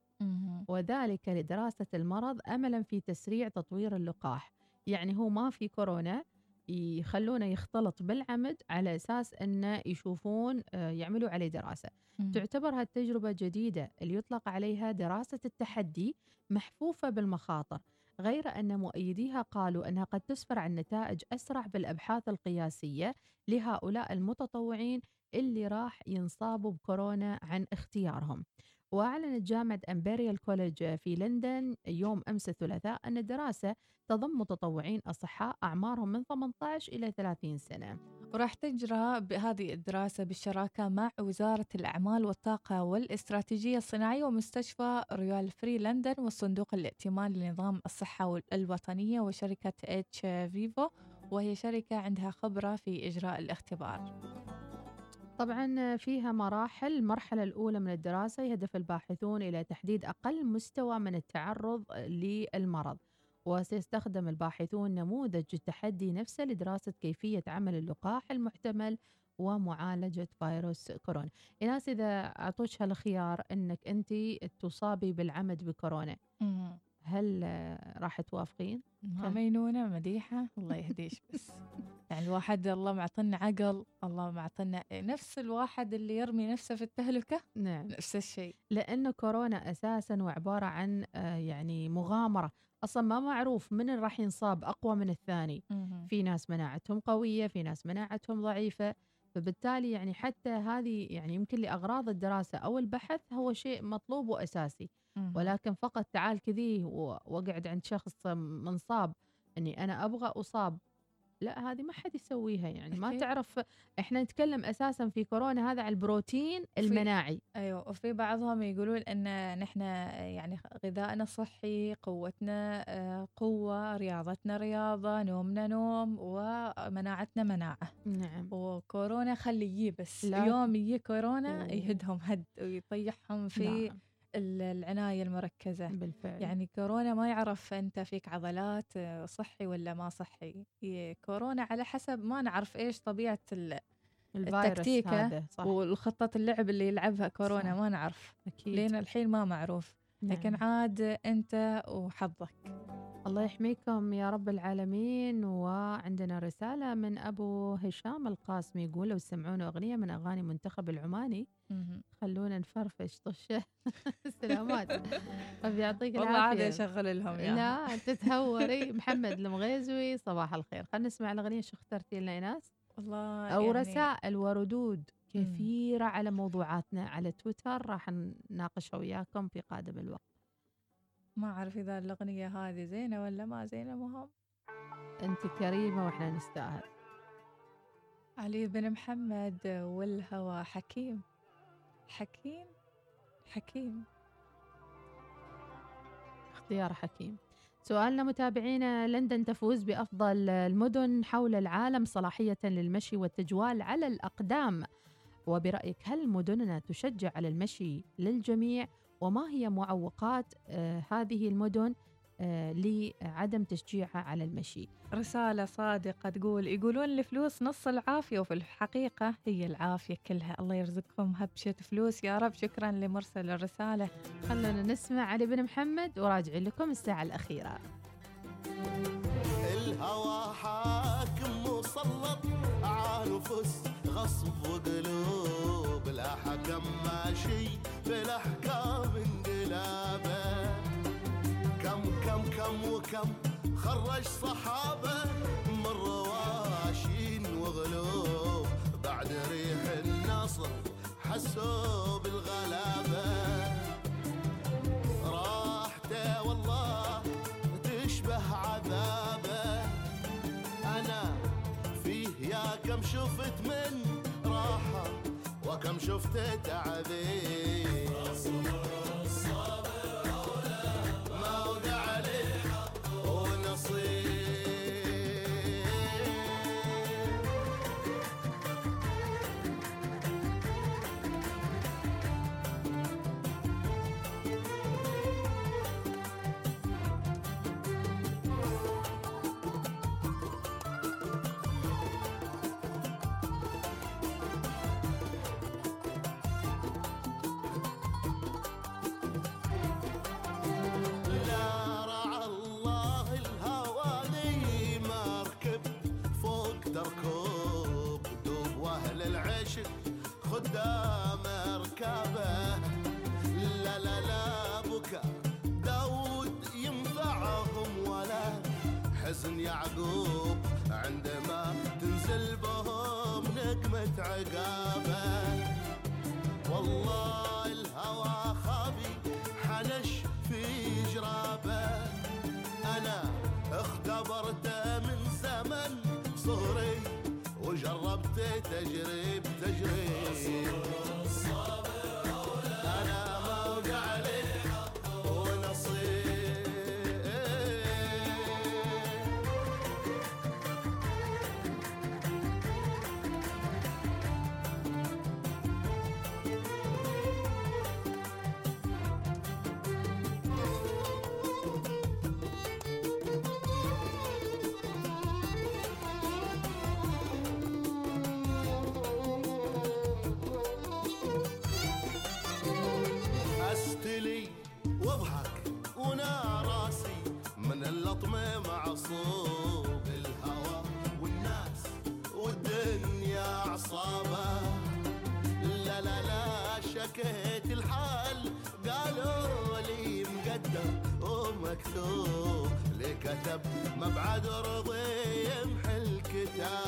وذلك لدراسة المرض أملا في تسريع تطوير اللقاح يعني هو ما في كورونا يخلونه يختلط بالعمد على أساس أنه يشوفون آه، يعملوا عليه دراسة. تعتبر هالتجربة جديدة اللي يطلق عليها دراسة التحدي محفوفة بالمخاطر غير أن مؤيديها قالوا أنها قد تسفر عن نتائج أسرع بالأبحاث القياسية لهؤلاء المتطوعين اللي راح ينصابوا بكورونا عن اختيارهم. وأعلنت جامعة أمبريال كوليج في لندن يوم أمس الثلاثاء أن الدراسة تضم متطوعين أصحاء أعمارهم من 18 إلى 30 سنة. وراح تجرى بهذه الدراسة بالشراكة مع وزارة الأعمال والطاقة والاستراتيجية الصناعية ومستشفى رويال فري لندن والصندوق الائتماني لنظام الصحة الوطنية وشركة اتش فيفو وهي شركة عندها خبرة في إجراء الاختبار. طبعا فيها مراحل. المرحلة الأولى من الدراسة يهدف الباحثون إلى تحديد أقل مستوى من التعرض للمرض. وسيستخدم الباحثون نموذج التحدي نفسه لدراسة كيفية عمل اللقاح المحتمل ومعالجة فيروس كورونا. إناس إذا أعطوش هالخيار أنك أنت تصابي بالعمد بكورونا. هل راح توافقين؟ مينونة مديحة. الله يهديش بس. يعني الواحد الله معطينا عقل الله معطينا نفس الواحد اللي يرمي نفسه في التهلكة. نعم. نفس الشيء. لأنه كورونا أساسا وعبارة عن آه، يعني مغامرة. أصلا ما معروف من اللي راح ينصاب أقوى من الثاني. في ناس مناعتهم قوية في ناس مناعتهم ضعيفة فبالتالي يعني حتى هذه يعني يمكن لأغراض الدراسة أو البحث هو شيء مطلوب وأساسي مهم. ولكن فقط تعال كذي وأقعد عند شخص منصاب إني أنا أبغى أصاب لا هذه ما حد يسويها يعني ما أكيد. تعرف إحنا نتكلم أساسا في كورونا هذا على البروتين المناعي أيوه وفي بعضهم يقولون إن نحن يعني غذائنا صحي قوتنا آه، قوة رياضتنا رياضة نومنا نوم ومناعتنا مناعة نعم وكورونا خلي يجي بس لا. يوم يجي كورونا. يهدهم هد ويطيحهم في نعم. ال- العناية المركزة بالفعل يعني كورونا ما يعرف أنت فيك عضلات آه، صحي ولا ما صحي كورونا على حسب ما نعرف إيش طبيعة ال- الفيروس التكتيكة هذا، صح. والخطة اللعب اللي يلعبها كورونا صح. ما نعرف أكيد. لين الحين ما معروف لكن نعم. عاد أنت وحظك الله يحميكم يا رب العالمين. وعندنا رسالة من أبو هشام القاسمي يقول لو سمعونا أغنية من أغاني منتخب العماني. خلونا نفرفش. طشة سلامات طب يعطيك والله العافية. عاد أشغل لهم إياها. لا تتهوري. محمد المغيزوي صباح الخير. خلينا نسمع الأغنية. شو اخترتي لنا إيناس؟ والله أو يعني رسائل وردود كثيرة على موضوعاتنا على تويتر راح نناقشها وياكم في قادم الوقت. ما أعرف إذا الأغنية هذه زينة ولا ما زينة مهم أنت كريمة وإحنا نستاهل. علي بن محمد والهوى حكيم. حكيم؟ حكيم. اختيار حكيم. سؤالنا متابعينا لندن تفوز بأفضل المدن حول العالم صلاحية للمشي والتجوال على الأقدام. وبرأيك هل مدننا تشجع على المشي للجميع وما هي معوقات آه، هذه المدن آه، لعدم تشجيعها على المشي. رسالة صادقة تقول يقولون الفلوس نص العافية وفي الحقيقة هي العافية كلها. الله يرزقكم هبشة فلوس. يا رب شكرا لمرسل الرسالة. خلونا نسمع علي بن محمد وراجع لكم الساعة الأخيرة. الهوى حاكم مسلط على نفوس غصب وقلوب لا حكم ماشي بالاحكام انقلابه كم كم كم وكم خرج صحابة من رواشين وغلوب. بعد ريح النصر حسوا بالغلابة. راحته والله تشبه عذابة. أنا فيه يا كم شفت من راحة وكم شفت تعذيب. so. لا شكيت الحال قالوا لي مقدم ومكتوب لي كتب مبعد رضي يمحي الكتابة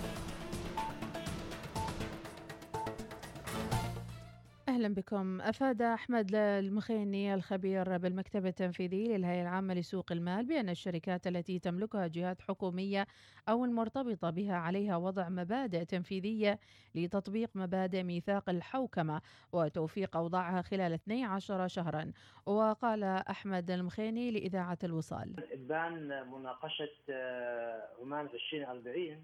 بكم أفاد أحمد المخيني الخبير بالمكتب التنفيذي للهيئة العامة لسوق المال بأن الشركات التي تملكها جهات حكومية أو المرتبطة بها عليها وضع مبادئ تنفيذية لتطبيق مبادئ ميثاق الحوكمة وتوفيق أوضاعها خلال 12 شهرا. وقال أحمد المخيني لإذاعة الوصال. إبان مناقشة آه، عمان 2040